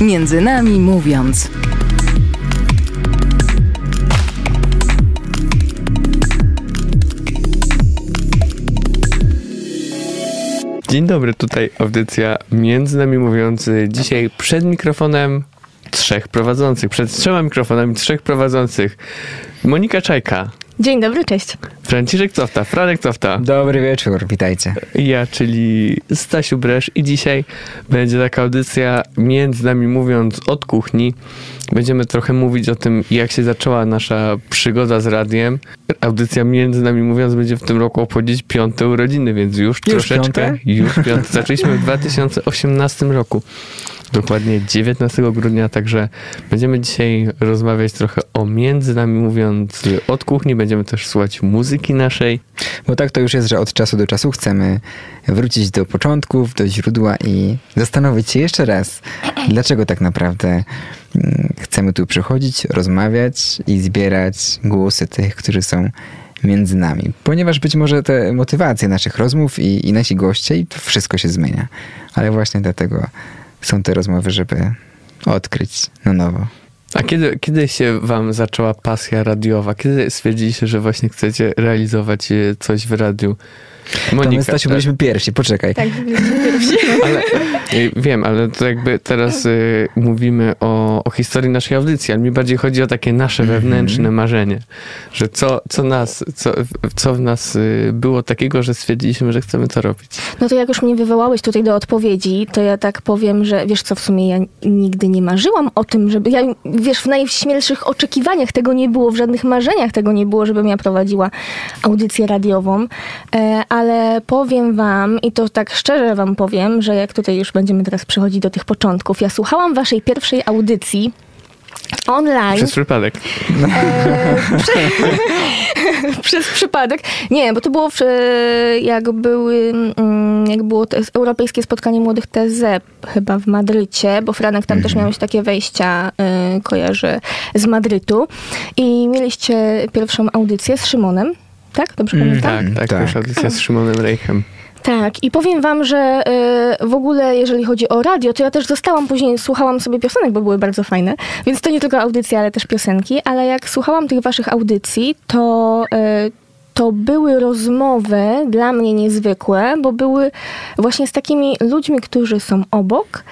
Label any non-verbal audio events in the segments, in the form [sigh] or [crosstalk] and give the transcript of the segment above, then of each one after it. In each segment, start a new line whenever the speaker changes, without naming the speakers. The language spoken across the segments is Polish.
Między nami mówiąc.
Dzień dobry, tutaj audycja Między nami mówiący. Dzisiaj przed mikrofonem trzech prowadzących, przed trzema mikrofonami trzech prowadzących. Monika Czajka,
Dzień dobry, cześć.
Franciszek Cofta, Franek Cofta.
Dobry wieczór, witajcie.
Ja, czyli Stasiu Bresz i dzisiaj będzie taka audycja między nami mówiąc od kuchni. Będziemy trochę mówić o tym, jak się zaczęła nasza przygoda z radiem. Audycja między nami mówiąc będzie w tym roku obchodzić piąte urodziny, więc już,
Już
troszeczkę.
piąte?
Już piąte. Zaczęliśmy w [laughs] 2018 roku. Dokładnie 19 grudnia, także będziemy dzisiaj rozmawiać trochę o między nami mówiąc od kuchni. Będziemy też słuchać muzyki naszej.
Bo tak to już jest, że od czasu do czasu chcemy wrócić do początków, do źródła i zastanowić się jeszcze raz, dlaczego tak naprawdę mm, chcemy tu przychodzić, rozmawiać i zbierać głosy tych, którzy są między nami. Ponieważ być może te motywacje naszych rozmów i, i nasi goście i to wszystko się zmienia. Ale właśnie dlatego są te rozmowy, żeby odkryć na nowo.
A kiedy, kiedy się wam zaczęła pasja radiowa? Kiedy stwierdziliście, że właśnie chcecie realizować e, coś w radiu?
To my,
tak?
Stasiu, byliśmy pierwsi, poczekaj.
Tak, byliśmy pierwsi. [laughs]
ale, e, wiem, ale to jakby teraz y, mówimy o, o historii naszej audycji, ale mi bardziej chodzi o takie nasze
Mhm.
wewnętrzne marzenie, że co, co nas, co, co w nas y, było takiego, że stwierdziliśmy, że chcemy to robić.
No to jak już mnie wywołałeś tutaj do odpowiedzi, to ja tak powiem, że wiesz co, w sumie ja nigdy nie marzyłam o tym, żeby, ja wiesz, w najśmielszych oczekiwaniach tego nie było, w żadnych marzeniach tego nie było, żebym ja prowadziła audycję radiową, e, ale powiem wam, i to tak szczerze wam powiem, że jak tutaj już będziemy teraz przechodzić do tych początków, ja słuchałam waszej pierwszej audycji online.
Przez przypadek.
E, prze- [laughs] przez przypadek. Nie, bo to było w, jak były, mm, jak było te Europejskie Spotkanie Młodych TZ chyba w Madrycie, bo Franek tam też miałeś takie wejścia, y, kojarzę, z Madrytu. I mieliście pierwszą audycję z Szymonem. Tak? Dobrze
Mm,
pamiętam?
Tak, tak,
tak.
nasza audycja z Szymonem Reichem.
Tak, i powiem wam, że y, w ogóle jeżeli chodzi o radio, to ja też zostałam później, słuchałam sobie piosenek, bo były bardzo fajne, więc to nie tylko audycje, ale też piosenki, ale jak słuchałam tych waszych audycji, to... Y, to były rozmowy dla mnie niezwykłe, bo były właśnie z takimi ludźmi, którzy są obok.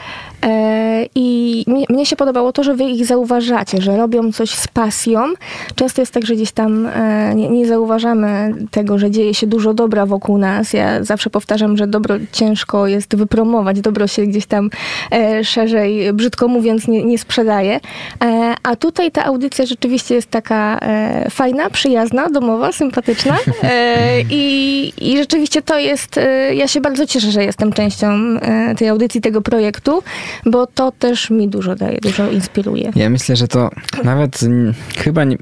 E, I mnie, się podobało to, że wy ich zauważacie, że robią coś z pasją. Często jest tak, że gdzieś tam e, nie, zauważamy tego, że dzieje się dużo dobra wokół nas. Ja zawsze powtarzam, że dobro ciężko jest wypromować, dobro się gdzieś tam e, szerzej, brzydko mówiąc, nie, nie sprzedaje. A tutaj ta audycja rzeczywiście jest taka fajna, przyjazna, domowa, sympatyczna. I, I rzeczywiście to jest, ja się bardzo cieszę, że jestem częścią tej audycji, tego projektu, bo to też mi dużo daje, dużo inspiruje.
Ja myślę, że to nawet chyba nie,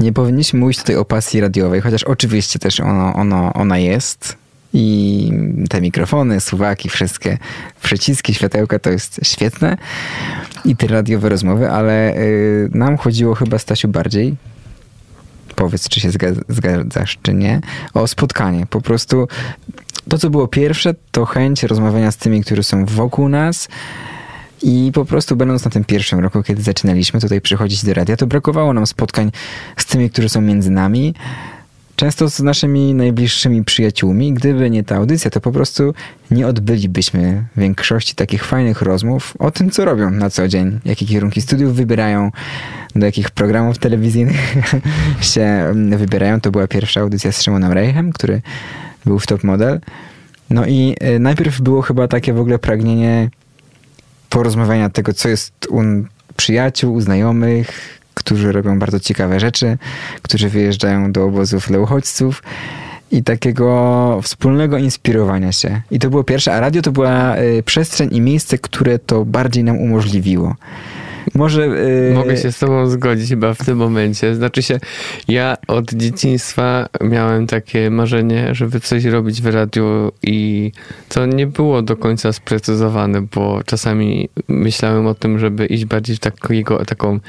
nie powinniśmy mówić tutaj o pasji radiowej, chociaż oczywiście też ono, ono, ona jest. I te mikrofony, suwaki, wszystkie przyciski, światełka to jest świetne. I te radiowe rozmowy, ale y, nam chodziło chyba, Stasiu, bardziej powiedz, czy się zga- zgadzasz, czy nie, o spotkanie. Po prostu to, co było pierwsze, to chęć rozmawiania z tymi, którzy są wokół nas. I po prostu będąc na tym pierwszym roku, kiedy zaczynaliśmy tutaj przychodzić do radia, to brakowało nam spotkań z tymi, którzy są między nami. Często z naszymi najbliższymi przyjaciółmi. Gdyby nie ta audycja, to po prostu nie odbylibyśmy większości takich fajnych rozmów o tym, co robią na co dzień, jakie kierunki studiów wybierają, do jakich programów telewizyjnych [laughs] się mm, wybierają. To była pierwsza audycja z Szymonem Reichem, który był w Top Model. No i y, najpierw było chyba takie w ogóle pragnienie porozmawiania tego, co jest u przyjaciół, u znajomych, którzy robią bardzo ciekawe rzeczy, którzy wyjeżdżają do obozów dla uchodźców i takiego wspólnego inspirowania się. I to było pierwsze, a radio to była y, przestrzeń i miejsce, które to bardziej nam umożliwiło. Może... Yy...
Mogę się z tobą zgodzić chyba w tym momencie. Znaczy się, ja od dzieciństwa miałem takie marzenie, żeby coś robić w radiu i to nie było do końca sprecyzowane, bo czasami myślałem o tym, żeby iść bardziej w takiego, taką,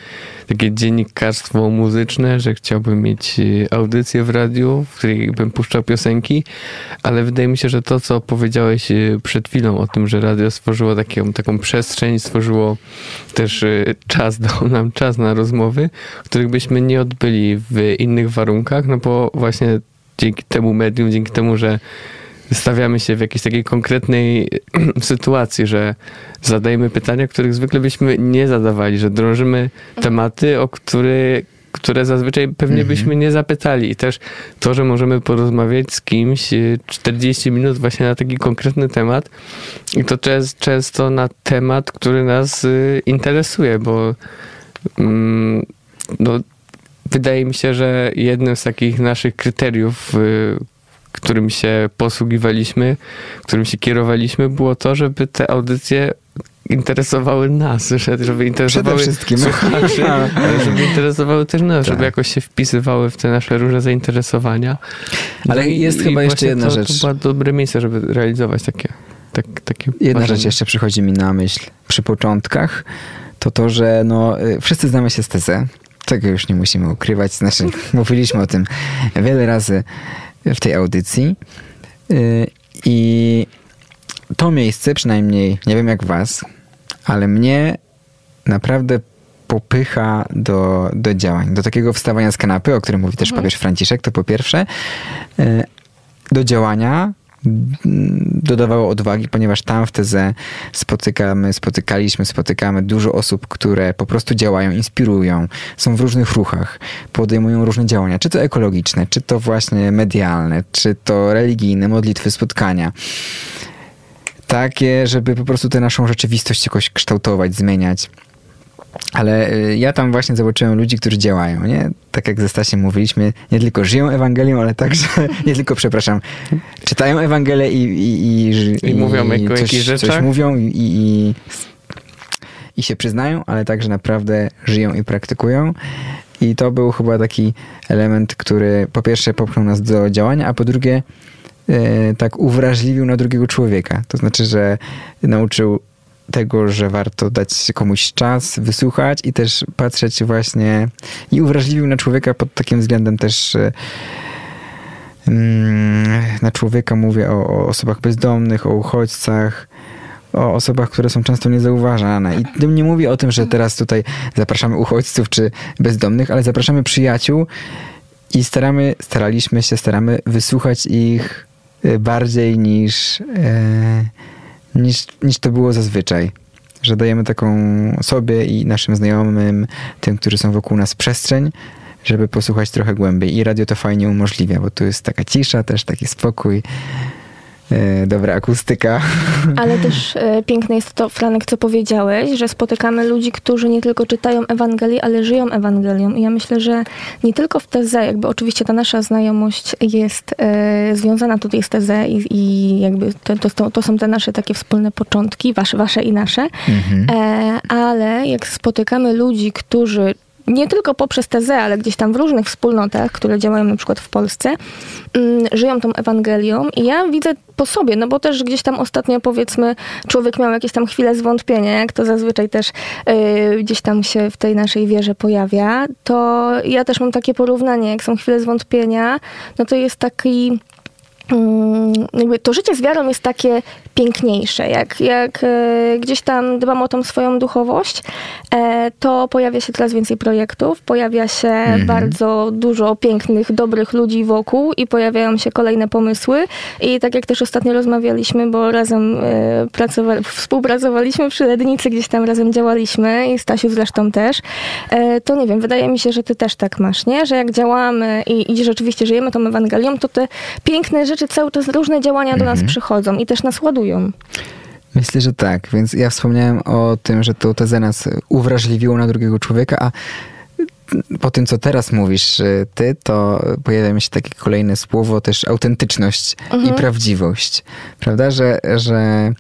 takie dziennikarstwo muzyczne, że chciałbym mieć y, audycję w radiu, w której bym puszczał piosenki, ale wydaje mi się, że to, co powiedziałeś y, przed chwilą o tym, że radio stworzyło taką, taką przestrzeń, stworzyło też czas, dał nam czas na rozmowy, których byśmy nie odbyli w innych warunkach, no bo właśnie dzięki temu medium, dzięki temu, że stawiamy się w jakiejś takiej konkretnej [clears throat] sytuacji, że zadajemy pytania, których zwykle byśmy nie zadawali, że drążymy tematy, o które, które zazwyczaj pewnie byśmy nie zapytali. I też to, że możemy porozmawiać z kimś y, 40 minut właśnie na taki konkretny temat i to częst, często na temat, który nas y, interesuje, bo mm, no, wydaje mi się, że jednym z takich naszych kryteriów, y, którym się posługiwaliśmy, którym się kierowaliśmy, było to, żeby te audycje interesowały nas, że- żeby interesowały
wszystkim.
słuchaczy, [laughs] ale żeby interesowały też nas, żeby
Tak.
jakoś się wpisywały w te nasze różne zainteresowania.
Ale
i-
jest
i
chyba jeszcze
właśnie
jedna
to,
rzecz.
To było dobre miejsce, żeby realizować takie, tak, takie
Jedna
marzenia.
rzecz jeszcze przychodzi mi na myśl przy początkach, to to, że no, y, wszyscy znamy się z TZ. Tego już nie musimy ukrywać. Znaczy, [laughs] mówiliśmy o tym wiele razy w tej audycji. Y, I to miejsce, przynajmniej nie wiem jak was, ale mnie naprawdę popycha do, do działań, do takiego wstawania z kanapy, o którym mówi też papież Franciszek, to po pierwsze, y, do działania mm, dodawało odwagi, ponieważ tam w teze spotykamy, spotykaliśmy, spotykamy dużo osób, które po prostu działają, inspirują, są w różnych ruchach, podejmują różne działania, czy to ekologiczne, czy to właśnie medialne, czy to religijne, modlitwy, spotkania. Takie, żeby po prostu tę naszą rzeczywistość jakoś kształtować, zmieniać. Ale y, ja tam właśnie zobaczyłem ludzi, którzy działają, nie? Tak jak ze Stasiem mówiliśmy, nie tylko żyją Ewangelią, ale także, [laughs] nie tylko, przepraszam, czytają Ewangelię i... I, i,
I mówią o
coś, coś mówią i, i, i się przyznają, ale także naprawdę żyją i praktykują. I to był chyba taki element, który po pierwsze popchnął nas do działania, a po drugie tak uwrażliwił na drugiego człowieka. To znaczy, że nauczył tego, że warto dać komuś czas, wysłuchać i też patrzeć właśnie i uwrażliwił na człowieka pod takim względem też e, mm, na człowieka mówię o, o osobach bezdomnych, o uchodźcach, o osobach, które są często niezauważane. I tym nie mówię o tym, że teraz tutaj zapraszamy uchodźców czy bezdomnych, ale zapraszamy przyjaciół i staramy, staraliśmy się, staramy wysłuchać ich e, bardziej niż, e, niż, niż to było zazwyczaj. Że dajemy taką sobie i naszym znajomym, tym, którzy są wokół nas, przestrzeń, żeby posłuchać trochę głębiej. I radio to fajnie umożliwia, bo tu jest taka cisza, też taki spokój, dobra akustyka. [laughs]
Ale też e, piękne jest to, Franek, co powiedziałeś, że spotykamy ludzi, którzy nie tylko czytają Ewangelię, ale żyją Ewangelią. I ja myślę, że nie tylko w teze, jakby oczywiście ta nasza znajomość jest e, związana tutaj z tezę i, i jakby to, to, to, są te nasze takie wspólne początki, wasze, wasze i nasze.
Mhm.
E, ale jak spotykamy ludzi, którzy nie tylko poprzez tezę, ale gdzieś tam w różnych wspólnotach, które działają na przykład w Polsce, mm, żyją tą Ewangelią. I ja widzę po sobie, no bo też gdzieś tam ostatnio powiedzmy człowiek miał jakieś tam chwile zwątpienia, jak to zazwyczaj też y, gdzieś tam się w tej naszej wierze pojawia, to ja też mam takie porównanie, jak są chwile zwątpienia, no to jest taki mm, jakby to życie z wiarą jest takie piękniejsze. Jak, jak e, gdzieś tam dbam o tą swoją duchowość, e, to pojawia się coraz więcej projektów, pojawia się
Mhm.
bardzo dużo pięknych, dobrych ludzi wokół i pojawiają się kolejne pomysły. I tak jak też ostatnio rozmawialiśmy, bo razem e, pracowa- współpracowaliśmy przy Lednicy, gdzieś tam razem działaliśmy i Stasiu zresztą też, to nie wiem, wydaje mi się, że ty też tak masz, nie? Że jak działamy i, i rzeczywiście żyjemy tą Ewangelią, to te piękne rzeczy, cały czas różne działania do nas przychodzą i też nas ładują.
Myślę, że tak. Więc ja wspomniałem o tym, że to tezę nas uwrażliwiło na drugiego człowieka, a po tym, co teraz mówisz ty, to pojawia mi się takie kolejne słowo też autentyczność i prawdziwość. Prawda, że, że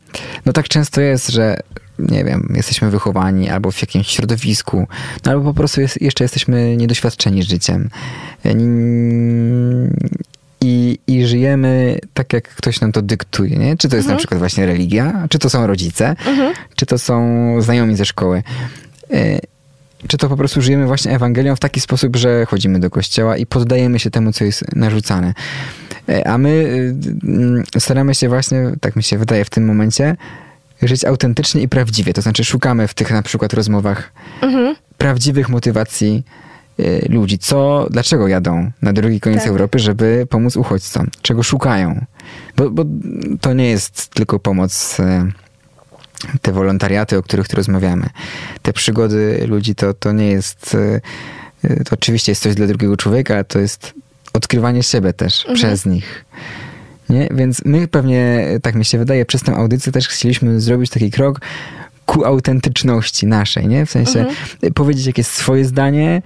no tak często jest, że nie wiem, jesteśmy wychowani albo w jakimś środowisku, no albo po prostu jest, jeszcze jesteśmy niedoświadczeni życiem. I, I żyjemy tak, jak ktoś nam to dyktuje, nie? Czy to jest mhm. na przykład właśnie religia, czy to są rodzice, mhm. czy to są znajomi ze szkoły. E, czy to po prostu żyjemy właśnie Ewangelią w taki sposób, że chodzimy do kościoła i poddajemy się temu, co jest narzucane. E, a my y, staramy się właśnie, tak mi się wydaje w tym momencie, żyć autentycznie i prawdziwie. To znaczy szukamy w tych na przykład rozmowach mhm. prawdziwych motywacji y, ludzi. Co, dlaczego jadą na drugi koniec tak. Europy, żeby pomóc uchodźcom? Czego szukają? Bo, bo to nie jest tylko pomoc y, te wolontariaty, o których tu rozmawiamy, te przygody ludzi, to, to nie jest. To oczywiście jest coś dla drugiego człowieka, ale to jest odkrywanie siebie też mhm. przez nich. Nie? Więc my pewnie, tak mi się wydaje, przez tę audycję też chcieliśmy zrobić taki krok ku autentyczności naszej, nie? W sensie mhm. powiedzieć jakieś swoje zdanie,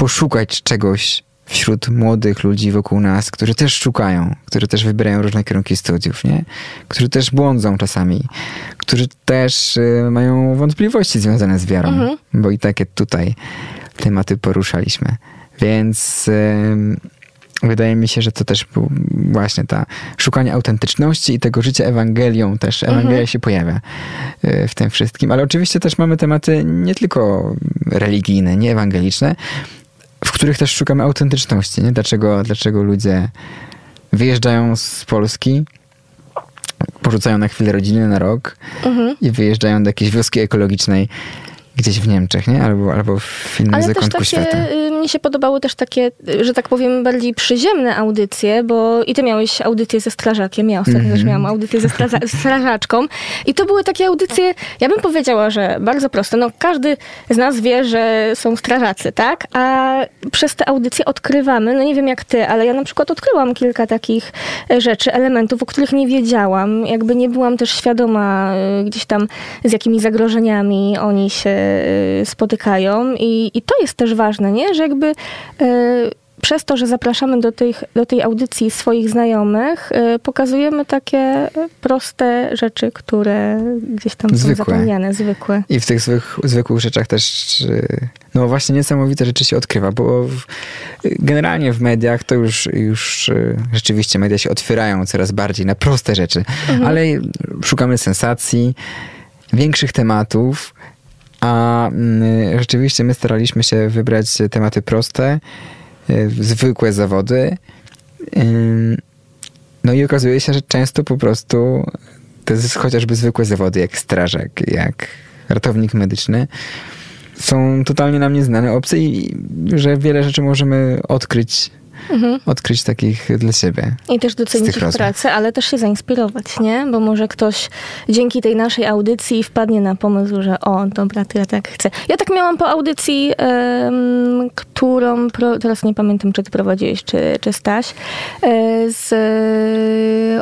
poszukać czegoś wśród młodych ludzi wokół nas, którzy też szukają, którzy też wybierają różne kierunki studiów, nie? Którzy też błądzą czasami, którzy też y, mają wątpliwości związane z wiarą, mhm. bo i takie tutaj tematy poruszaliśmy. Więc... Y, Wydaje mi się, że to też był właśnie ta szukanie autentyczności i tego życia Ewangelią też. Ewangelia mhm. się pojawia e, w tym wszystkim. Ale oczywiście też mamy tematy nie tylko religijne, nie ewangeliczne, w których też szukamy autentyczności. Nie? Dlaczego, dlaczego ludzie wyjeżdżają z Polski, porzucają na chwilę rodziny na rok mhm. i wyjeżdżają do jakiejś wioski ekologicznej gdzieś w Niemczech, nie? Albo, albo w innym Ale zakątku
też takie,
świata.
Mnie się podobały też takie, że tak powiem, bardziej przyziemne audycje, bo i ty miałeś audycję ze strażakiem, ja ostatnio mm -hmm. też miałam audycję ze [laughs] strażaczką i to były takie audycje, ja bym powiedziała, że bardzo proste. No każdy z nas wie, że są strażacy, tak? A przez te audycje odkrywamy, no nie wiem jak ty, ale ja na przykład odkryłam kilka takich e, rzeczy, elementów, o których nie wiedziałam. Jakby nie byłam też świadoma e, gdzieś tam z jakimi zagrożeniami oni się Y, spotykają i, i to jest też ważne, nie? że jakby y, przez to, że zapraszamy do, tych, do tej audycji swoich znajomych, y, pokazujemy takie proste rzeczy, które gdzieś tam zwykłe. są zapomniane, zwykłe.
I w tych zwyk, zwykłych rzeczach też no właśnie niesamowite rzeczy się odkrywa, bo w, generalnie w mediach to już, już rzeczywiście media się otwierają coraz bardziej na proste rzeczy, mhm. ale szukamy sensacji, większych tematów, a mm, rzeczywiście my staraliśmy się wybrać tematy proste, y, zwykłe zawody. No i okazuje się, że często po prostu to jest chociażby zwykłe zawody, jak strażak, jak ratownik medyczny, są totalnie nam nieznane obce i że wiele rzeczy możemy odkryć mhm. odkryć takich dla siebie.
I też docenić ich pracę, ale też się zainspirować, nie? Bo może ktoś dzięki tej naszej audycji wpadnie na pomysł, że o, dobra, to ja tak chcę. Ja tak miałam po audycji, um, którą, pro, teraz nie pamiętam, czy ty prowadziłeś, czy, czy Staś, e, z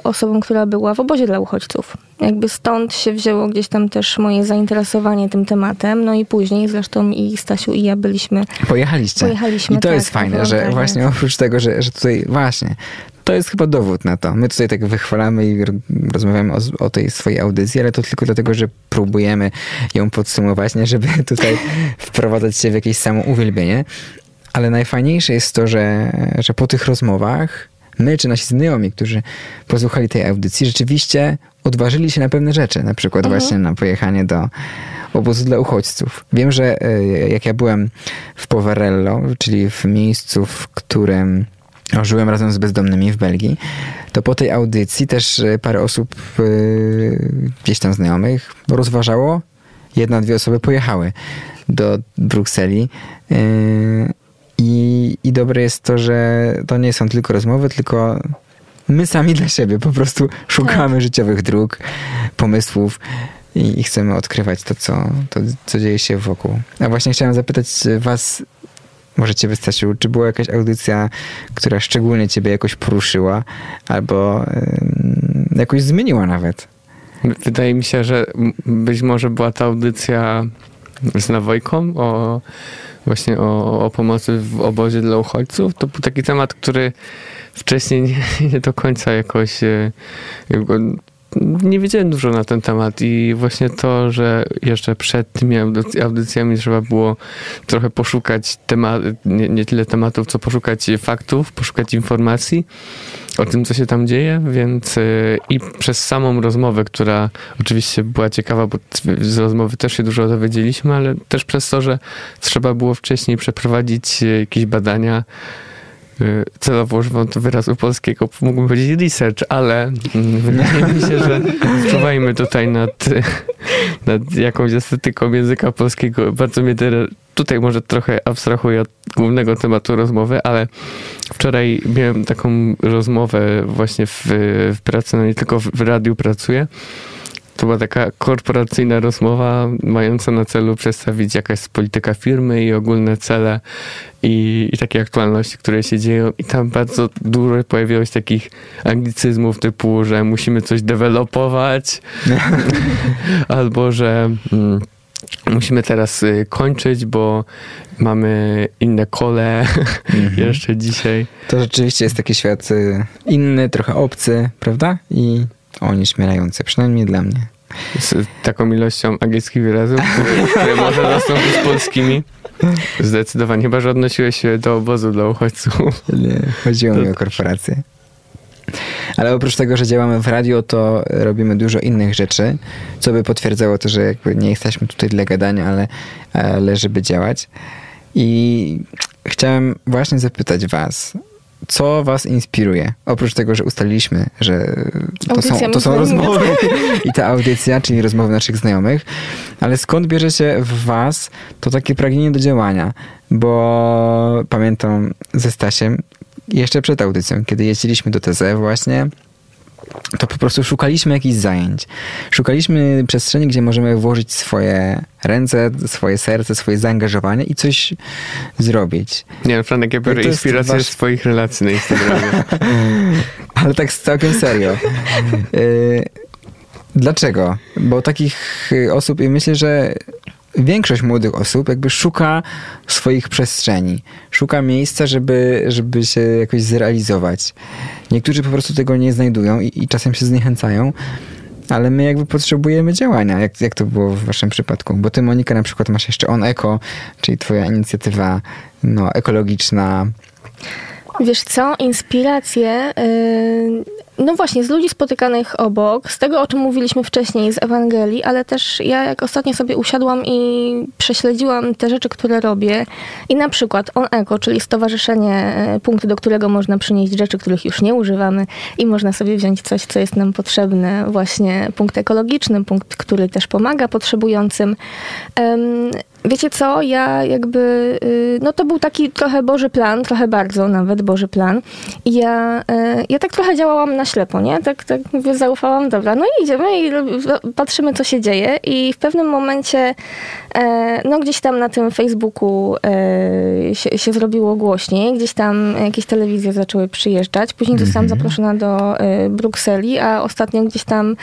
osobą, która była w obozie dla uchodźców. Jakby stąd się wzięło gdzieś tam też moje zainteresowanie tym tematem. No i później zresztą i Stasiu i ja byliśmy.
Pojechaliście.
Pojechaliśmy.
I to tak, jest fajne, że właśnie oprócz tego, że, że tutaj właśnie to jest chyba dowód na to. My tutaj tak wychwalamy i rozmawiamy o, o, tej swojej audycji, ale to tylko dlatego, że próbujemy ją podsumować, nie żeby [laughs] tutaj wprowadzać się w jakieś samo uwielbienie. Ale najfajniejsze jest to, że, że po tych rozmowach my czy nasi znajomi, którzy posłuchali tej audycji, rzeczywiście odważyli się na pewne rzeczy. Na przykład mhm. właśnie na pojechanie do obozu dla uchodźców. Wiem, że e, jak ja byłem w Poverello, czyli w miejscu, w którym żyłem razem z bezdomnymi w Belgii, to po tej audycji też e, parę osób e, gdzieś tam znajomych rozważało. Jedna, dwie osoby pojechały do Brukseli i, I dobre jest to, że to nie są tylko rozmowy, tylko my sami dla siebie po prostu szukamy tak. życiowych dróg, pomysłów i, i, chcemy odkrywać to co, to, co dzieje się wokół. A właśnie chciałem zapytać was, może ciebie Stasiu, czy była jakaś audycja, która szczególnie ciebie jakoś poruszyła albo yy, jakoś zmieniła nawet?
Wydaje mi się, że być może była ta audycja z Nawojką o właśnie o, o pomocy w obozie dla uchodźców. To był taki temat, który wcześniej nie, [laughs] nie do końca jakoś e, nie wiedziałem dużo na ten temat i właśnie to, że jeszcze przed tymi audyc- audycjami trzeba było trochę poszukać temat, nie, nie tyle tematów, co poszukać faktów, poszukać informacji o tym, co się tam dzieje, więc y, i przez samą rozmowę, która oczywiście była ciekawa, bo z rozmowy też się dużo dowiedzieliśmy, ale też przez to, że trzeba było wcześniej przeprowadzić y, jakieś badania, y, celowo używam tu wyrazu polskiego, mógłbym powiedzieć research, ale mm, [laughs] wydaje mi się, że czuwajmy tutaj nad, [laughs] nad jakąś estetyką języka polskiego. Bardzo mnie tutaj może trochę abstrahuję od głównego tematu rozmowy, ale wczoraj miałem taką rozmowę właśnie w, w pracy, no nie tylko w, w radiu pracuję. To była taka korporacyjna rozmowa mająca na celu przedstawić jakaś polityka firmy i ogólne cele i, i takie aktualności, które się dzieją. I tam bardzo dużo pojawiło się takich anglicyzmów typu, że musimy coś dewelopować [laughs] albo że... Mm, musimy teraz y, kończyć, bo mamy inne kole [laughs] jeszcze dzisiaj.
To rzeczywiście jest taki świat y, inny, trochę obcy, prawda? I onieśmielający, przynajmniej dla mnie.
Z taką ilością angielskich wyrazów, które można zastąpić polskimi. Zdecydowanie, chyba że odnosiłeś się do obozu dla uchodźców.
Nie, chodziło mi o korporację. Ale oprócz tego, że działamy w radio, to robimy dużo innych rzeczy, co by potwierdzało to, że jakby nie jesteśmy tutaj dla gadania, ale, ale żeby działać. I chciałem właśnie zapytać was, co was inspiruje? Oprócz tego, że ustaliliśmy, że to są, to są rozmowy [laughs] i ta audycja, czyli rozmowy naszych znajomych, ale skąd bierze się w was to takie pragnienie do działania? Bo pamiętam ze Stasiem, jeszcze przed audycją, kiedy jeździliśmy do TZ właśnie, to po prostu szukaliśmy jakichś zajęć. Szukaliśmy przestrzeni, gdzie możemy włożyć swoje ręce, swoje serce, swoje zaangażowanie i coś zrobić.
Nie, Franek, ja biorę inspirację
wasz-
z twoich relacji na Instagramie. [laughs]
Ale tak całkiem serio. Y, Dlaczego? Bo takich osób, i myślę, że większość młodych osób jakby szuka swoich przestrzeni. Szuka miejsca, żeby, żeby się jakoś zrealizować. Niektórzy po prostu tego nie znajdują i, i czasem się zniechęcają. Ale my jakby potrzebujemy działania, jak, jak to było w waszym przypadku. Bo ty, Monika, na przykład masz jeszcze On Eko, czyli twoja inicjatywa no, ekologiczna.
Wiesz co, inspiracje, yy, no właśnie, z ludzi spotykanych obok, z tego, o czym mówiliśmy wcześniej, z Ewangelii, ale też ja jak ostatnio sobie usiadłam i prześledziłam te rzeczy, które robię i na przykład On Eko, czyli stowarzyszenie, e, punkt, do którego można przynieść rzeczy, których już nie używamy i można sobie wziąć coś, co jest nam potrzebne, właśnie punkt ekologiczny, punkt, który też pomaga potrzebującym. Em, Wiecie co, ja jakby, y, no to był taki trochę Boży plan, trochę bardzo nawet Boży plan. Ja, y, ja tak trochę działałam na ślepo, nie? Tak, tak mówię, zaufałam, dobra, no i idziemy i patrzymy, co się dzieje. I w pewnym momencie, e, no gdzieś tam na tym Facebooku e, się, się zrobiło głośniej, gdzieś tam jakieś telewizje zaczęły przyjeżdżać. Później zostałam zaproszona do e, Brukseli, a ostatnio gdzieś tam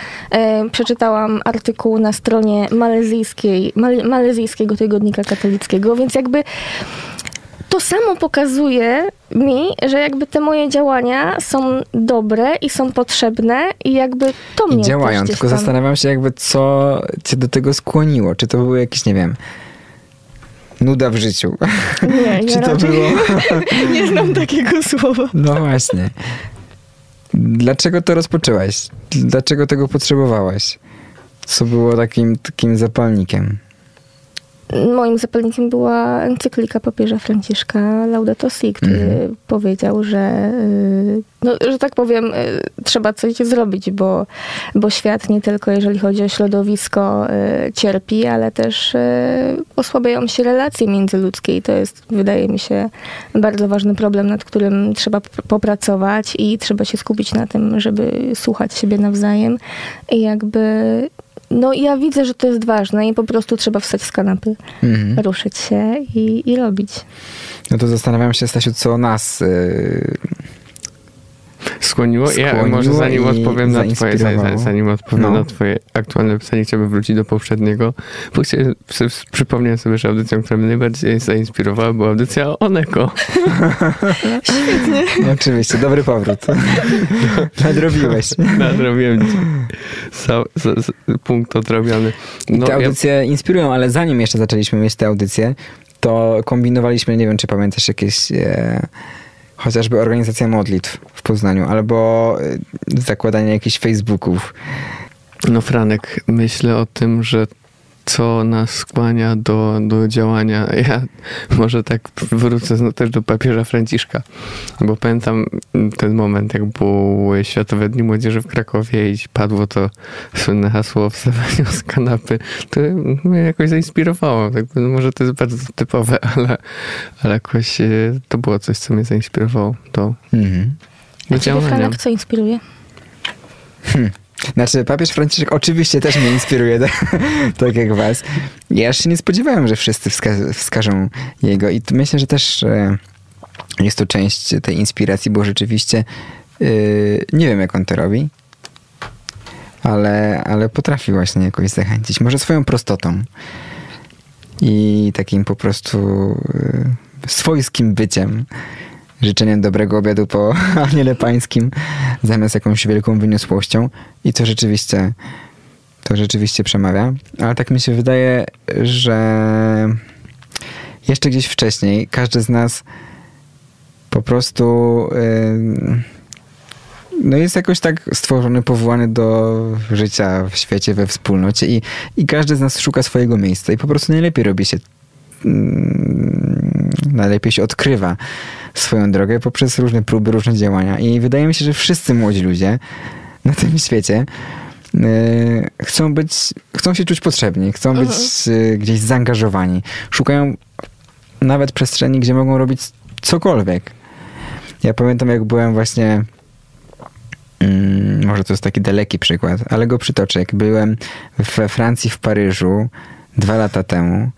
przeczytałam artykuł na stronie malezyjskiej, male, malezyjskiego tygodnika katolickiego, więc jakby to samo pokazuje mi, że jakby te moje działania są dobre i są potrzebne i jakby to mnie
I działają, tylko
tam...
zastanawiam się jakby co cię do tego skłoniło. Czy to było jakieś, nie wiem, nuda w życiu?
Nie, nie [laughs]
Czy to
raczej.
było... [laughs]
Nie znam takiego słowa.
No właśnie. Dlaczego to rozpoczęłaś? Dlaczego tego potrzebowałaś? Co było takim, takim zapalnikiem?
Moim zapalnikiem była encyklika papieża Franciszka Laudato Si, który
Mhm.
powiedział, że, y, no, że tak powiem, y, trzeba coś zrobić, bo, bo świat nie tylko jeżeli chodzi o środowisko y, cierpi, ale też osłabiają się relacje międzyludzkie i to jest, wydaje mi się, bardzo ważny problem, nad którym trzeba popracować i trzeba się skupić na tym, żeby słuchać siebie nawzajem i jakby no ja widzę, że to jest ważne i po prostu trzeba wstać z kanapy,
Mhm.
ruszyć się i, i robić.
No to zastanawiam się, Stasiu, co nas... Yy...
skłoniło. Ja
Skłoniło
może zanim odpowiem na twoje, zanim odpowiem
No.
na twoje aktualne pytanie, chciałbym wrócić do poprzedniego, bo sobie- przypomniałem sobie, że audycją, która mnie najbardziej zainspirowała, była audycja o Oneko.
No, oczywiście, dobry powrót. [laughs] Nadrobiłeś.
Nadrobiłem ci. Sa, sa, sa, punkt odrobiony. No,
te
ja,
audycje inspirują, ale zanim jeszcze zaczęliśmy mieć te audycje, to kombinowaliśmy, nie wiem czy pamiętasz, jakieś e, chociażby organizacja modlitw w Poznaniu, albo e, zakładanie jakichś Facebooków.
no Franek, myślę o tym, że co nas skłania do, do działania. [laughs] Ja może tak wrócę znowu też do papieża Franciszka, bo pamiętam ten moment, jak były Światowe Dni Młodzieży w Krakowie i padło to słynne hasło o wstawaniu z kanapy. To mnie jakoś zainspirowało. Tak, może to jest bardzo typowe, [laughs] ale, ale jakoś e, to było coś, co mnie zainspirowało do,
Mhm.
do
A ciebie,
działania.
Franek, co inspiruje?
Znaczy, papież Franciszek oczywiście też mnie inspiruje, tak, [laughs] tak jak was. Ja się nie spodziewałem, że wszyscy wska- wskażą jego i myślę, że też e, jest to część tej inspiracji, bo rzeczywiście e, nie wiem, jak on to robi, ale, ale potrafi właśnie jakoś zachęcić. Może swoją prostotą i takim po prostu e, swojskim byciem życzeniem dobrego obiadu po [laughs] aniele pańskim zamiast jakąś wielką wyniosłością i to rzeczywiście to rzeczywiście przemawia. Ale tak mi się wydaje, że jeszcze gdzieś wcześniej każdy z nas po prostu ym, no jest jakoś tak stworzony, powołany do życia w świecie, we wspólnocie i, i każdy z nas szuka swojego miejsca i po prostu najlepiej robi się mm, najlepiej się odkrywa swoją drogę poprzez różne próby, różne działania. I wydaje mi się, że wszyscy młodzi ludzie na tym [laughs] świecie yy, chcą być, chcą się czuć potrzebni, chcą być yy, gdzieś zaangażowani. Szukają nawet przestrzeni, gdzie mogą robić cokolwiek. Ja pamiętam, jak byłem właśnie Mm, może to jest taki daleki przykład, ale go przytoczę. Jak byłem we Francji, w Paryżu dwa lata temu,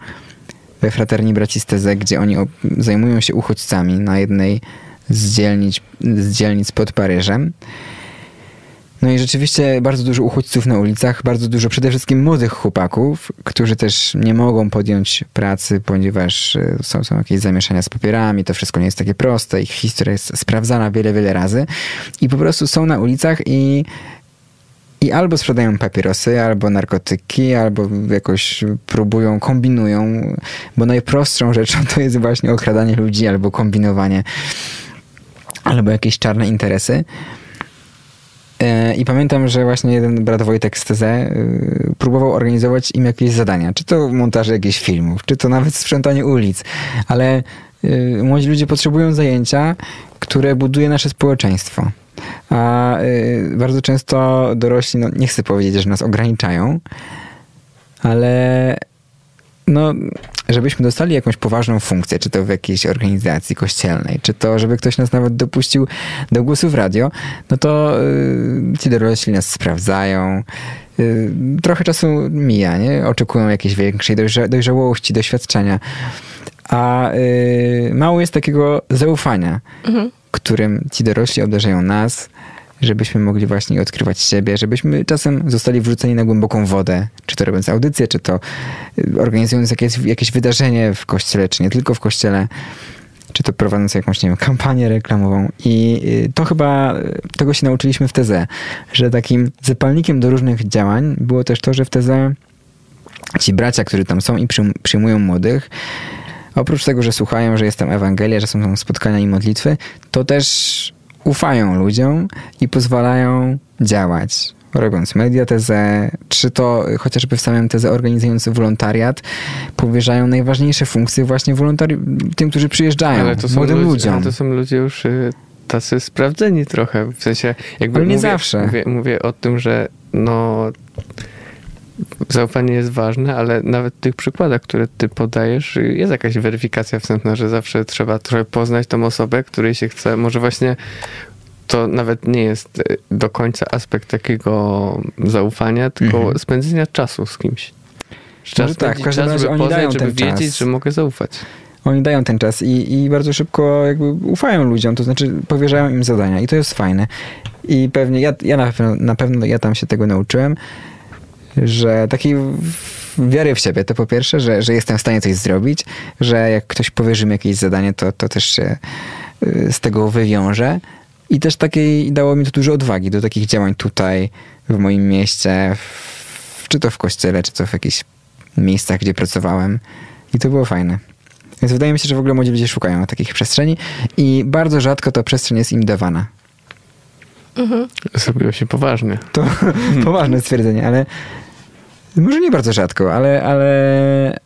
we Fraterni Braci Steze, gdzie oni zajmują się uchodźcami na jednej z dzielnic, z dzielnic pod Paryżem. No i rzeczywiście bardzo dużo uchodźców na ulicach, bardzo dużo przede wszystkim młodych chłopaków, którzy też nie mogą podjąć pracy, ponieważ e, są, są jakieś zamieszania z papierami, to wszystko nie jest takie proste, ich historia jest sprawdzana wiele, wiele razy i po prostu są na ulicach i i albo sprzedają papierosy, albo narkotyki, albo jakoś próbują, kombinują, bo najprostszą rzeczą to jest właśnie okradanie ludzi, albo kombinowanie, albo jakieś czarne interesy. E, I pamiętam, że właśnie jeden brat Wojtek z TZ y, próbował organizować im jakieś zadania, czy to montaże jakichś filmów, czy to nawet sprzątanie ulic, ale młodzi ludzie potrzebują zajęcia, które buduje nasze społeczeństwo. A y, bardzo często dorośli, no nie chcę powiedzieć, że nas ograniczają, ale no, żebyśmy dostali jakąś poważną funkcję, czy to w jakiejś organizacji kościelnej, czy to, żeby ktoś nas nawet dopuścił do głosu w radio, no to y, ci dorośli nas sprawdzają. Y, trochę czasu mija, nie? Oczekują jakiejś większej dojrza- dojrzałości, doświadczenia. A y, mało jest takiego zaufania, którym ci dorośli obdarzają nas, żebyśmy mogli właśnie odkrywać siebie, żebyśmy czasem zostali wrzuceni na głęboką wodę, czy to robiąc audycję, czy to y, organizując jakieś, jakieś wydarzenie w kościele, czy nie tylko w kościele, czy to prowadząc jakąś, nie wiem, kampanię reklamową. I y, to chyba, y, tego się nauczyliśmy w teze, że takim zapalnikiem do różnych działań było też to, że w teze ci bracia, którzy tam są i przyjm- przyjmują młodych, oprócz tego, że słuchają, że jest tam Ewangelia, że są tam spotkania i modlitwy, to też ufają ludziom i pozwalają działać. Robiąc mediatezę, czy to chociażby w samym tezę organizując wolontariat, powierzają najważniejsze funkcje właśnie wolontari- tym, którzy przyjeżdżają,
Ale to są
młodym
ludzie,
ludziom.
Ale to są ludzie już y, tacy sprawdzeni trochę. W sensie, jakby
Ale nie
mówię,
zawsze.
Mówię, mówię o tym, że no zaufanie jest ważne, ale nawet w tych przykładach, które ty podajesz, jest jakaś weryfikacja wstępna, że zawsze trzeba trochę poznać tą osobę, której się chce. Może właśnie to nawet nie jest y, do końca aspekt takiego zaufania, tylko
Mhm.
spędzenia czasu z kimś.
Może tak, w każdym
czas, żeby
oni dają
poznać, żeby
ten
wiedzieć,
czas.
że mogę zaufać.
Oni dają ten czas i, i bardzo szybko jakby ufają ludziom, to znaczy powierzają im zadania i to jest fajne. I pewnie ja, ja na, pewno, na pewno ja tam się tego nauczyłem, że takiej wiary w siebie to po pierwsze, że, że jestem w stanie coś zrobić, że jak ktoś powierzy mi jakieś zadanie, to, to też się y, z tego wywiąże. I też takiej dało mi to dużo odwagi do takich działań tutaj, w moim mieście, w, czy to w kościele, czy to w jakichś miejscach, gdzie pracowałem. I to było fajne. Więc wydaje mi się, że w ogóle młodzi ludzie szukają takich przestrzeni i bardzo rzadko ta przestrzeń jest im dawana.
Mhm.
Zrobiło się poważnie.
To [laughs] poważne stwierdzenie, ale może nie bardzo rzadko, ale, ale,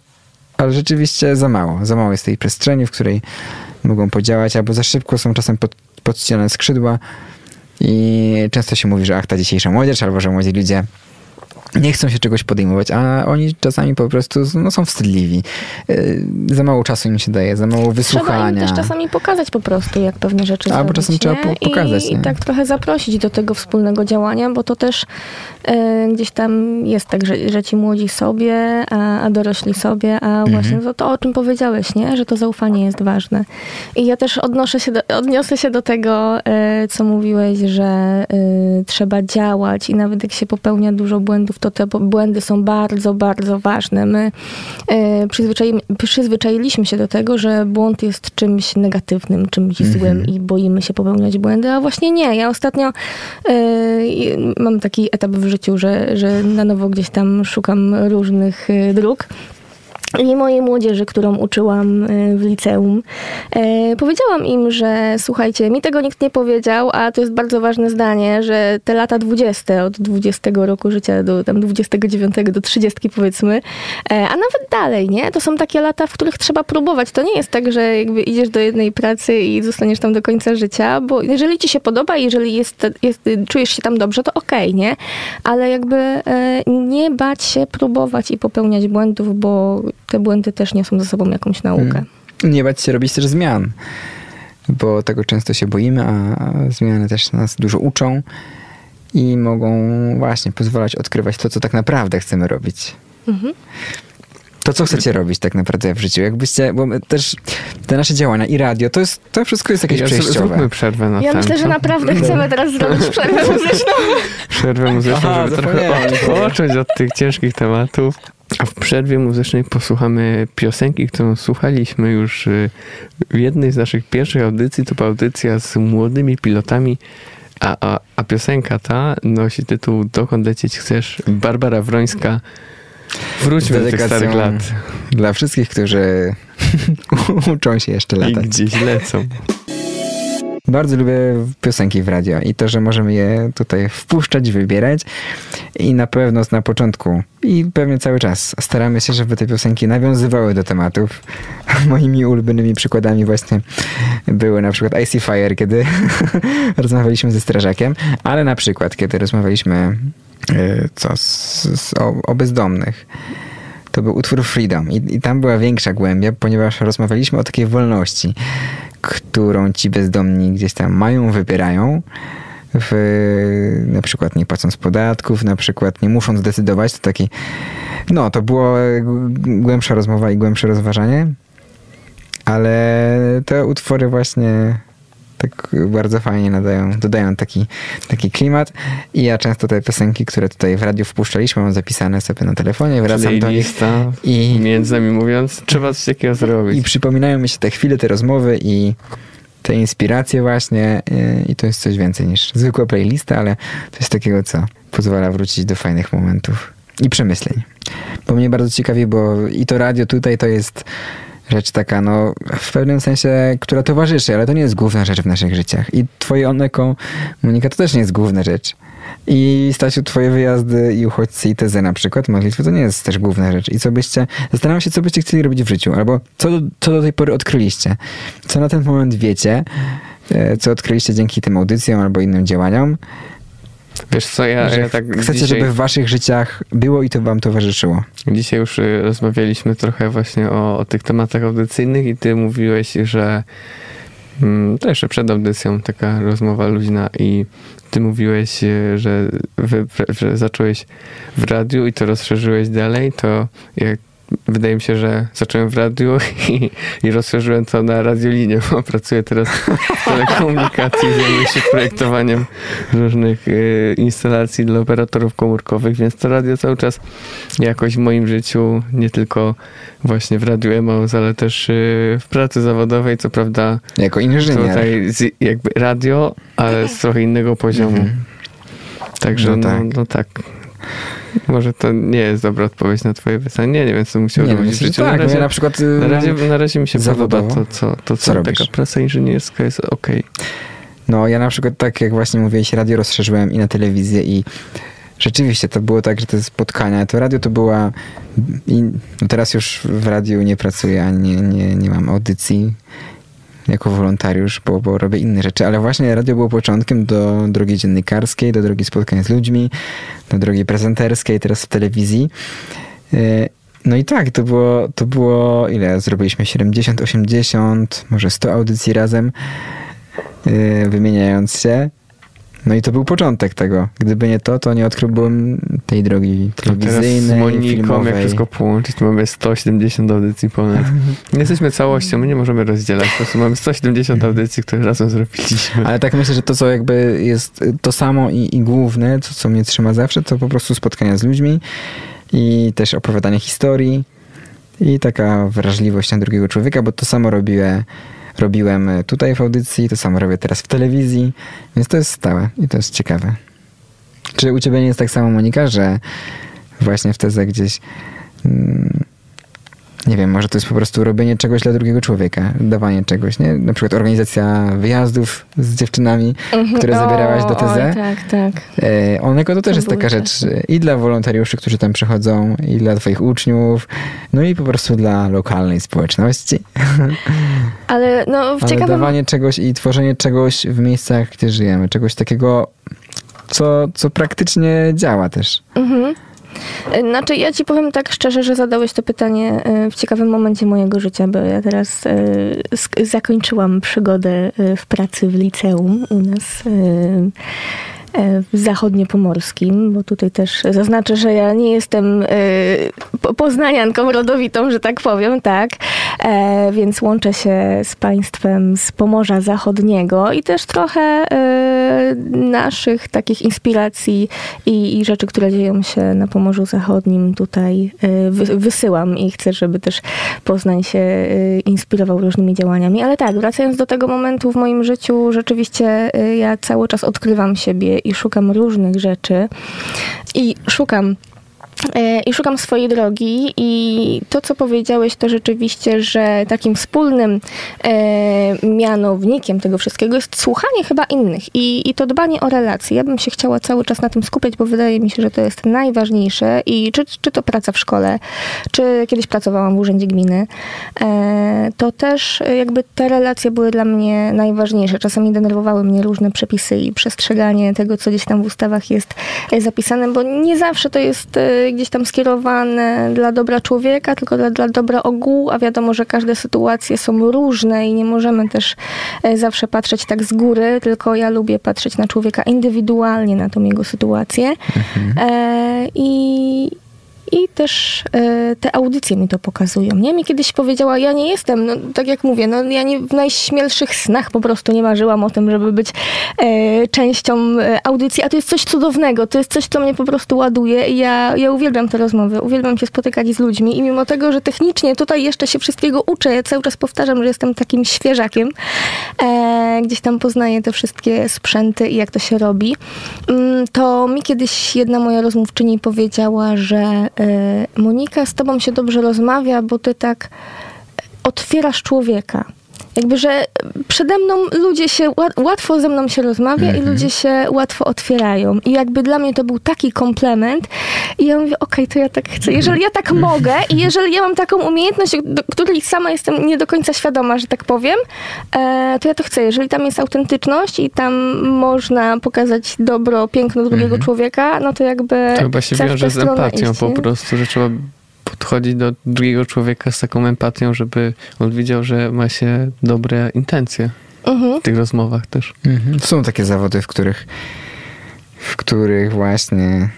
ale rzeczywiście za mało. Za mało jest tej przestrzeni, w której mogą podziałać, albo za szybko są czasem pod, skrzydła i często się mówi, że ach, ta dzisiejsza młodzież, albo że młodzi ludzie nie chcą się czegoś podejmować, a oni czasami po prostu no, są wstydliwi. Yy, za mało czasu im się daje, za mało
Trzeba im
wysłuchania.
też czasami pokazać po prostu, jak pewne rzeczy
Albo
zrobić,
czasem trzeba
nie?
po- pokazać,
I,
nie?
I tak trochę zaprosić do tego wspólnego działania, bo to też e, gdzieś tam jest tak, że, że ci młodzi sobie, a, a dorośli sobie, a
Mhm.
właśnie to, to, o czym powiedziałeś, nie? Że to zaufanie jest ważne. I ja też odnoszę się do, odniosę się do tego, e, co mówiłeś, że trzeba działać i nawet jak się popełnia dużo błędów, to te błędy są bardzo, bardzo ważne. My e, przyzwyczai, przyzwyczailiśmy się do tego, że błąd jest czymś negatywnym, czymś
Mhm.
złym i boimy się popełniać błędy, a właśnie nie. Ja ostatnio e, mam taki etap w życiu, że, że na nowo gdzieś tam szukam różnych e, dróg. I mojej młodzieży, którą uczyłam e, w liceum, e, powiedziałam im, że słuchajcie, mi tego nikt nie powiedział, a to jest bardzo ważne zdanie, że te lata 20, od 20 roku życia do tam 29 do 30 powiedzmy, e, a nawet dalej, nie? To są takie lata, w których trzeba próbować. To nie jest tak, że jakby idziesz do jednej pracy i zostaniesz tam do końca życia, bo jeżeli ci się podoba, jeżeli jest, jest, czujesz się tam dobrze, to okej, nie? Ale jakby nie bać się próbować i popełniać błędów, bo te błędy też niosą ze sobą jakąś naukę.
Mm. Nie bać się robić też zmian, bo tego często się boimy, a a zmiany też nas dużo uczą i mogą właśnie pozwalać odkrywać to, co tak naprawdę chcemy robić.
Mhm.
To, co chcecie robić tak naprawdę w życiu. Jakbyście, bo my też te nasze działania i radio, to jest, to wszystko jest jakieś
Ja,
przejściowe.
zróbmy przerwę na
Ja
ten,
myślę, że naprawdę chcemy teraz [laughs] zrobić przerwę muzyczną.
Przerwę muzyczną,
Aha,
żeby trochę odpocząć od tych ciężkich tematów. A w przerwie muzycznej posłuchamy piosenki, którą słuchaliśmy już y, w jednej z naszych pierwszych audycji. To była audycja z młodymi pilotami, a, a, a piosenka ta nosi tytuł Dokąd lecieć chcesz? Barbara Wrońska. Wróćmy do tych starych lat
Dla wszystkich, którzy [laughs] uczą się jeszcze
i
latać.
gdzieś lecą.
Bardzo lubię piosenki w radio i to, że możemy je tutaj wpuszczać, wybierać i na pewno na początku i pewnie cały czas staramy się, żeby te piosenki nawiązywały do tematów. [laughs] Moimi ulubionymi przykładami właśnie były na przykład Icy Fire, kiedy [laughs] rozmawialiśmy ze strażakiem, ale na przykład kiedy rozmawialiśmy co, z, z, o, bezdomnych. To był utwór Freedom I, i tam była większa głębia, ponieważ rozmawialiśmy o takiej wolności, którą ci bezdomni gdzieś tam mają, wybierają. W, na przykład nie płacąc podatków, na przykład nie muszą zdecydować. To taki, no to było głębsza rozmowa i głębsze rozważanie, ale te utwory właśnie tak bardzo fajnie nadają, dodają taki, taki klimat i ja często te piosenki, które tutaj w radiu wpuszczaliśmy, mam zapisane sobie na telefonie, wracam do nich i,
między nami mówiąc, trzeba coś takiego zrobić.
i przypominają mi się te chwile, te rozmowy i te inspiracje właśnie yy, i to jest coś więcej niż zwykła playlista, ale coś takiego, co pozwala wrócić do fajnych momentów i przemyśleń. Bo mnie bardzo ciekawi, bo i to radio tutaj to jest rzecz taka, no w pewnym sensie, która towarzyszy, ale to nie jest główna rzecz w naszych życiach. I twoje oneko, Monika, to też nie jest główna rzecz. I Stasiu, twoje wyjazdy i uchodźcy i tezy na przykład, modlitwy, to nie jest też główna rzecz. I co byście, zastanawiam się, co byście chcieli robić w życiu, albo co do, co do tej pory odkryliście. Co na ten moment wiecie, e, co odkryliście dzięki tym audycjom albo innym działaniom,
Wiesz co, ja, ja tak
chcecie,
dzisiaj,
żeby w waszych życiach było i to wam towarzyszyło.
dzisiaj już y, rozmawialiśmy trochę właśnie o, o tych tematach audycyjnych i ty mówiłeś, że mm, to jeszcze przed audycją taka rozmowa luźna i ty mówiłeś, y, że, wy, że zacząłeś w radiu i to rozszerzyłeś dalej, to jak wydaje mi się, że zacząłem w radiu [laughs] i, i rozszerzyłem to na radiolinię, bo pracuję teraz w telekomunikacji, zajmuję się projektowaniem różnych y, instalacji dla operatorów komórkowych, więc to radio cały czas jakoś w moim życiu, nie tylko właśnie w Radiu Emaus, ale też y, w pracy zawodowej, co prawda
Jako inżynier.
tutaj z, jakby radio, ale z trochę innego poziomu.
Mhm.
Także
No
no,
tak.
no tak. Może to nie jest dobra odpowiedź na twoje pytanie. Nie, nie wiem, co musiał
Nie,
robić w życiu.
tak,
na, razie,
na przykład y,
na, razie, na razie mi się
zawodowo.
podoba to, co, to,
Co
co taka praca inżynierska jest okej.
No, ja na przykład tak jak właśnie mówiłeś, radio rozszerzyłem i na telewizję i rzeczywiście to było tak, że te spotkania, to radio to była i no teraz już w radiu nie pracuję, ani nie, nie mam audycji jako wolontariusz, bo, bo robię inne rzeczy, ale właśnie radio było początkiem do drogi dziennikarskiej, do drogi spotkań z ludźmi, do drogi prezenterskiej, teraz w telewizji. E, No i tak, to było, to było ile? Zrobiliśmy 70, 80, może 100 audycji razem, yy, wymieniając się. No i to był początek tego. Gdyby nie to, to nie odkryłbym tej drogi
Teraz z
telewizyjnej,
Moniką, jak
filmowej.
wszystko połączyć, to mamy 170 audycji ponad. Nie [laughs] jesteśmy całością, my nie możemy rozdzielać. Po prostu mamy 170 audycji, które razem zrobiliśmy.
Ale tak myślę, że to, co jakby jest to samo i, i główne, to co mnie trzyma zawsze, to po prostu spotkania z ludźmi i też opowiadanie historii i taka wrażliwość na drugiego człowieka, bo to samo robiłem, robiłem tutaj w audycji, to samo robię teraz w telewizji, więc to jest stałe i to jest ciekawe. Czy u ciebie nie jest tak samo, Monika, że właśnie w tezę gdzieś mm, nie wiem, może to jest po prostu robienie czegoś dla drugiego człowieka, dawanie czegoś, nie? Na przykład organizacja wyjazdów z dziewczynami, które zabierałaś do TZ.
oj, tak, tak.
E, Oneko to też
To
jest taka rzecz i dla wolontariuszy, którzy tam przychodzą, i dla twoich uczniów, no i po prostu dla lokalnej społeczności. [laughs]
Ale no w
Ale
ciekawym...
dawanie czegoś i tworzenie czegoś w miejscach, gdzie żyjemy, czegoś takiego, co, co praktycznie działa też.
Mhm. Znaczy, ja ci powiem tak szczerze, że zadałeś to pytanie e, w ciekawym momencie mojego życia, bo ja teraz e, zakończyłam przygodę e, w pracy w liceum u nas. E, zachodniopomorskim, bo tutaj też zaznaczę, że ja nie jestem e, po- poznanianką rodowitą, że tak powiem, tak. E, Więc łączę się z państwem z Pomorza Zachodniego i też trochę naszych takich inspiracji i, i rzeczy, które dzieją się na Pomorzu Zachodnim tutaj wy, wysyłam i chcę, żeby też Poznań się inspirował różnymi działaniami. Ale tak, wracając do tego momentu w moim życiu, rzeczywiście ja cały czas odkrywam siebie i szukam różnych rzeczy. I szukam I szukam swojej drogi, i to, co powiedziałeś, to rzeczywiście, że takim wspólnym e, mianownikiem tego wszystkiego jest słuchanie chyba innych i, i to dbanie o relacje. Ja bym się chciała cały czas na tym skupiać, bo wydaje mi się, że to jest najważniejsze. I czy, czy to praca w szkole, czy kiedyś pracowałam w urzędzie gminy, e, to też e, jakby te relacje były dla mnie najważniejsze. Czasami denerwowały mnie różne przepisy i przestrzeganie tego, co gdzieś tam w ustawach jest e, zapisane, bo nie zawsze to jest gdzieś tam skierowane dla dobra człowieka, tylko dla, dla dobra ogółu, a wiadomo, że każde sytuacje są różne i nie możemy też e, zawsze patrzeć tak z góry, tylko ja lubię patrzeć na człowieka indywidualnie, na tą jego sytuację. E, I, i też e, te audycje mi to pokazują. Nie? Mi kiedyś powiedziała, ja nie jestem, no, tak jak mówię, no, ja nie, w najśmielszych snach po prostu nie marzyłam o tym, żeby być e, częścią e, audycji, a to jest coś cudownego, to jest coś, co mnie po prostu ładuje i ja, ja uwielbiam te rozmowy, uwielbiam się spotykać z ludźmi i mimo tego, że technicznie tutaj jeszcze się wszystkiego uczę, ja cały czas powtarzam, że jestem takim świeżakiem, gdzieś tam poznaję te wszystkie sprzęty i jak to się robi, mm, to mi kiedyś jedna moja rozmówczyni powiedziała, że Monika, z tobą się dobrze rozmawia, bo ty tak otwierasz człowieka. Jakby, że przede mną ludzie się, łat- łatwo ze mną się rozmawia i ludzie się łatwo otwierają. I jakby dla mnie to był taki komplement. I ja mówię, okej, to ja tak chcę. Jeżeli ja tak mogę i jeżeli ja mam taką umiejętność, do której sama jestem nie do końca świadoma, że tak powiem, e, to ja to chcę. Jeżeli tam jest autentyczność i tam można pokazać dobro, piękno drugiego człowieka, no to jakby
To chyba się wiąże z empatią
iść,
po prostu, że trzeba podchodzić do drugiego człowieka z taką empatią, żeby on widział, że ma się dobre intencje
Mhm.
w tych rozmowach też.
Mhm. Są takie zawody, w których, w których właśnie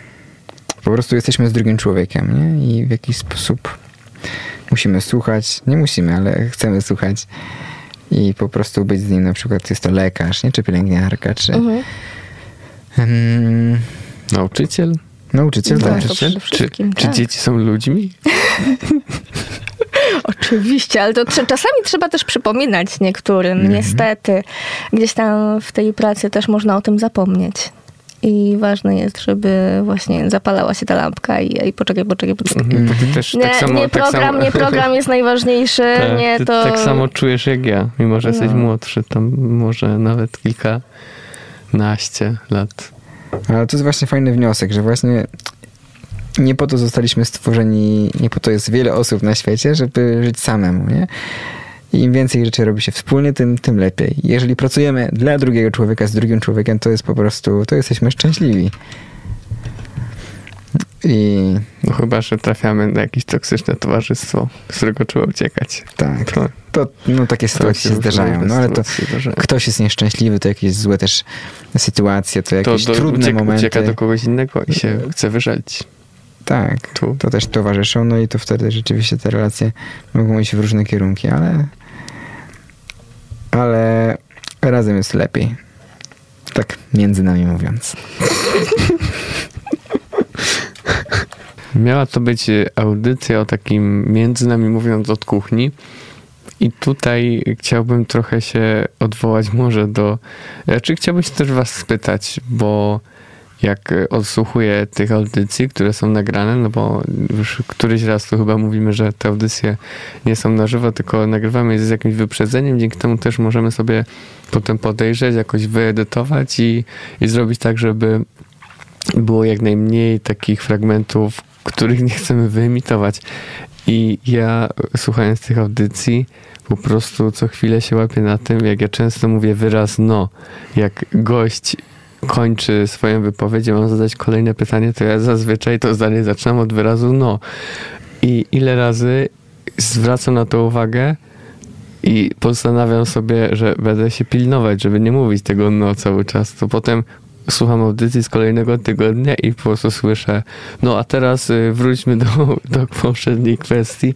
po prostu jesteśmy z drugim człowiekiem, nie? I w jakiś sposób musimy słuchać, nie musimy, ale chcemy słuchać i po prostu być z nim, na przykład jest to lekarz, nie? czy pielęgniarka, czy
Mhm.
mm,
Nauczyciel?
Nauczyciel,
Tak,
tak.
przede
Czy,
wszystkim,
czy
tak.
dzieci są ludźmi? [laughs]
Oczywiście, ale to czasami trzeba też przypominać niektórym.
Mhm.
Niestety, gdzieś tam w tej pracy też można o tym zapomnieć. I ważne jest, żeby właśnie zapalała się ta lampka i, poczekaj, poczekaj, poczekaj.
Mhm, ty też
Nie,
tak samo...
nie
tak
program,
samo,
nie program jest najważniejszy, [laughs]
tak,
nie to...
tak samo czujesz jak ja, mimo że jesteś
No.
młodszy, tam może nawet kilkanaście lat.
Ale to jest właśnie fajny wniosek, że właśnie nie po to zostaliśmy stworzeni, nie po to jest wiele osób na świecie, żeby żyć samemu, nie? I im więcej rzeczy robi się wspólnie, tym, tym lepiej. Jeżeli pracujemy dla drugiego człowieka z drugim człowiekiem, to jest po prostu, to jesteśmy szczęśliwi. I
No chyba, że trafiamy na jakieś toksyczne towarzystwo, z którego trzeba uciekać.
tak,
To,
to, no takie sytuacje się zdarzają. No ale to
zdarzają.
ktoś jest nieszczęśliwy, to jakieś złe też sytuacje, to
To
jakieś
do,
trudne
ucieka,
momenty.
ucieka do kogoś innego i się chce wyżalić.
Tak,
Tu.
to też towarzyszą, no i to wtedy rzeczywiście te relacje mogą iść w różne kierunki, ale ale razem jest lepiej. Tak między nami mówiąc.
Miała to być e, audycja o takim, między nami mówiąc, od kuchni. I tutaj chciałbym trochę się odwołać może do... Czy chciałbym się też was spytać, bo jak e, odsłuchuję tych audycji, które są nagrane, no bo już któryś raz tu chyba mówimy, że te audycje nie są na żywo, tylko nagrywamy je z jakimś wyprzedzeniem, dzięki temu też możemy sobie potem podejrzeć, jakoś wyedytować i, i zrobić tak, żeby było jak najmniej takich fragmentów, których nie chcemy wyemitować. I ja słuchając tych audycji, po prostu co chwilę się łapię na tym, jak ja często mówię wyraz no. Jak gość kończy swoją wypowiedź, mam zadać kolejne pytanie, to ja zazwyczaj to zdanie zaczynam od wyrazu no. I ile razy zwracam na to uwagę i postanawiam sobie, że będę się pilnować, żeby nie mówić tego no cały czas, to potem słucham audycji z kolejnego tygodnia i po prostu słyszę, no a teraz y, wróćmy do, do poprzedniej kwestii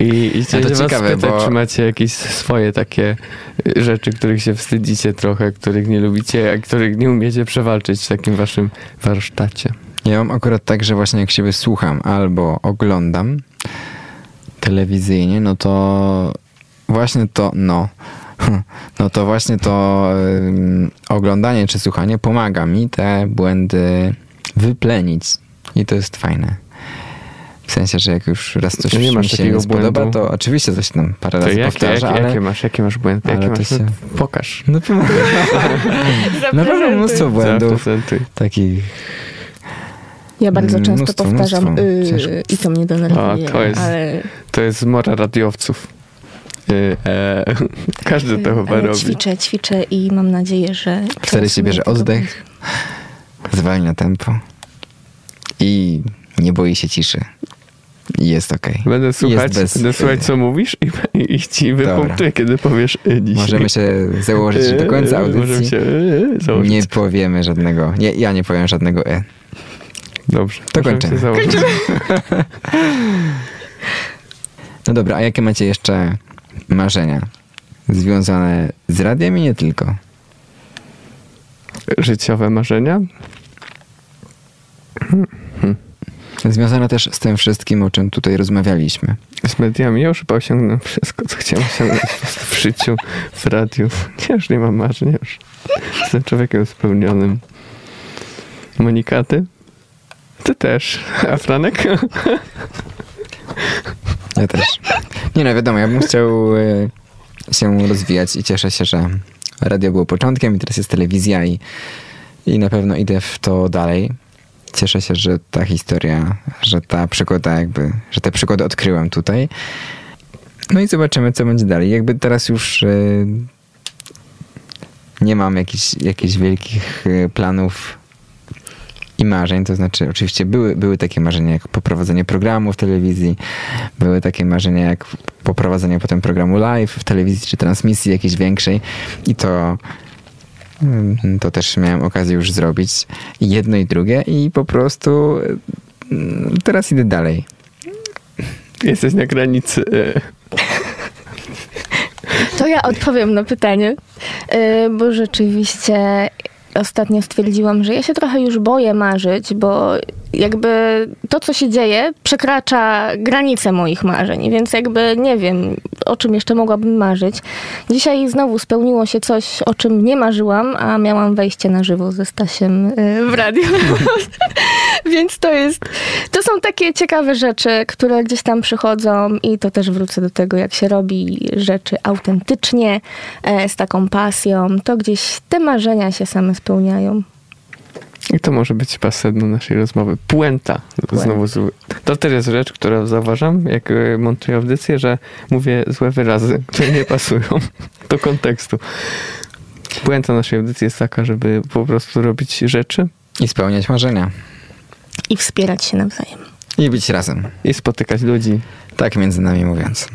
i, i chciałem was
ciekawe,
spytać,
bo-
czy macie jakieś swoje takie y, rzeczy, których się wstydzicie trochę, których nie lubicie, a których nie umiecie przewalczyć w takim waszym warsztacie.
Ja mam akurat tak, że właśnie jak siebie słucham albo oglądam telewizyjnie, no to właśnie to no. No to właśnie to oglądanie czy słuchanie pomaga mi te błędy wyplenić. I to jest fajne. W sensie, że jak już raz coś
nie
mi
masz
się
takiego
nie spodoba,
błędu?
to oczywiście coś tam parę
To
razy
jakie,
powtarza,
jakie,
ale...
jakie, masz, jakie masz błędy?
ale
Jakie
to
masz?
się-
Pokaż. [laughs]
No, pewno [laughs] mnóstwo błędów takich
Ja bardzo często
Mnóstwo,
powtarzam
mnóstwo.
y, i to mnie denerwuje,
to jest-
ale,
To jest mora radiowców. E, [laughs] każdy to chyba
ale
robi.
ćwiczę, ćwiczę i mam nadzieję, że...
Wtedy się bierze oddech, zwalnia tempo i nie boi się ciszy. Jest okej.
Będę słuchać,
bez-
będę słuchać co mówisz i, i ci wypunktuję, kiedy powiesz dzisiaj.
Możemy się założyć, do końca
Y, Możemy
audycji
się założyć.
nie powiemy żadnego, nie, ja nie powiem żadnego e.
Dobrze.
To kończymy.
założyć. [laughs]
No dobra, a jakie macie jeszcze marzenia związane z radiem i nie tylko?
Życiowe marzenia?
Związane też z tym wszystkim, o czym tutaj rozmawialiśmy.
Z mediami ja już chyba osiągnąłem wszystko, co chciałem osiągnąć w życiu, w radiu. [laughs] Ja już nie mam marzeń, już jestem człowiekiem spełnionym. Monikaty? Ty też. A Franek? [laughs]
Ja też. Nie no, wiadomo, ja bym chciał e, się rozwijać i cieszę się, że radio było początkiem i teraz jest telewizja i, i na pewno idę w to dalej. Cieszę się, że ta historia, że ta przygoda jakby, że te przygody odkryłem tutaj. No i zobaczymy, co będzie dalej. Jakby teraz już e, nie mam jakichś, jakichś wielkich e, planów i marzeń, to znaczy oczywiście były, były takie marzenia jak poprowadzenie programu w telewizji, były takie marzenia jak poprowadzenie potem programu live w telewizji czy transmisji jakiejś większej i to mm, to też miałem okazję już zrobić jedno i drugie i po prostu mm, teraz idę dalej.
Jesteś na granicy.
To ja odpowiem na pytanie, yy, bo rzeczywiście ostatnio stwierdziłam, że ja się trochę już boję marzyć, bo jakby to, co się dzieje, przekracza granice moich marzeń, więc jakby nie wiem, o czym jeszcze mogłabym marzyć. Dzisiaj znowu spełniło się coś, o czym nie marzyłam, a miałam wejście na żywo ze Stasiem yy, w radio. [laughs] Więc to jest, to są takie ciekawe rzeczy, które gdzieś tam przychodzą i to też wrócę do tego, jak się robi rzeczy autentycznie, e, z taką pasją, to gdzieś te marzenia się same spełniają.
I to może być chyba sedno naszej rozmowy. Puenta. Znowu zły. To też jest rzecz, którą zauważam, jak e, montuję audycję, że mówię złe wyrazy, [laughs] które nie pasują do kontekstu. Puenta naszej audycji jest taka, żeby po prostu robić rzeczy
I spełniać marzenia.
I wspierać się nawzajem.
I być razem.
i spotykać ludzi.
Tak między nami mówiąc.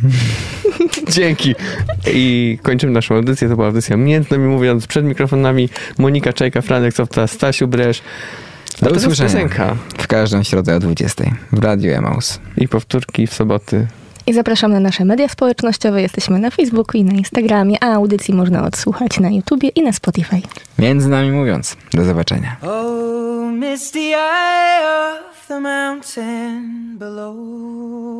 [laughs]
Dzięki. I kończymy naszą audycję. To była audycja między nami mówiąc, przed mikrofonami Monika Czajka, Franek Softa, Stasiu Bresz.
Do usłyszenia.
piosenka.
W każdą środę o 20 w Radiu Emaus.
I powtórki w soboty.
I zapraszam na nasze media społecznościowe. Jesteśmy na Facebooku i na Instagramie, a audycji można odsłuchać na YouTubie i na Spotify.
Między nami mówiąc. Do zobaczenia.
Oh, misty eye of the mountain below.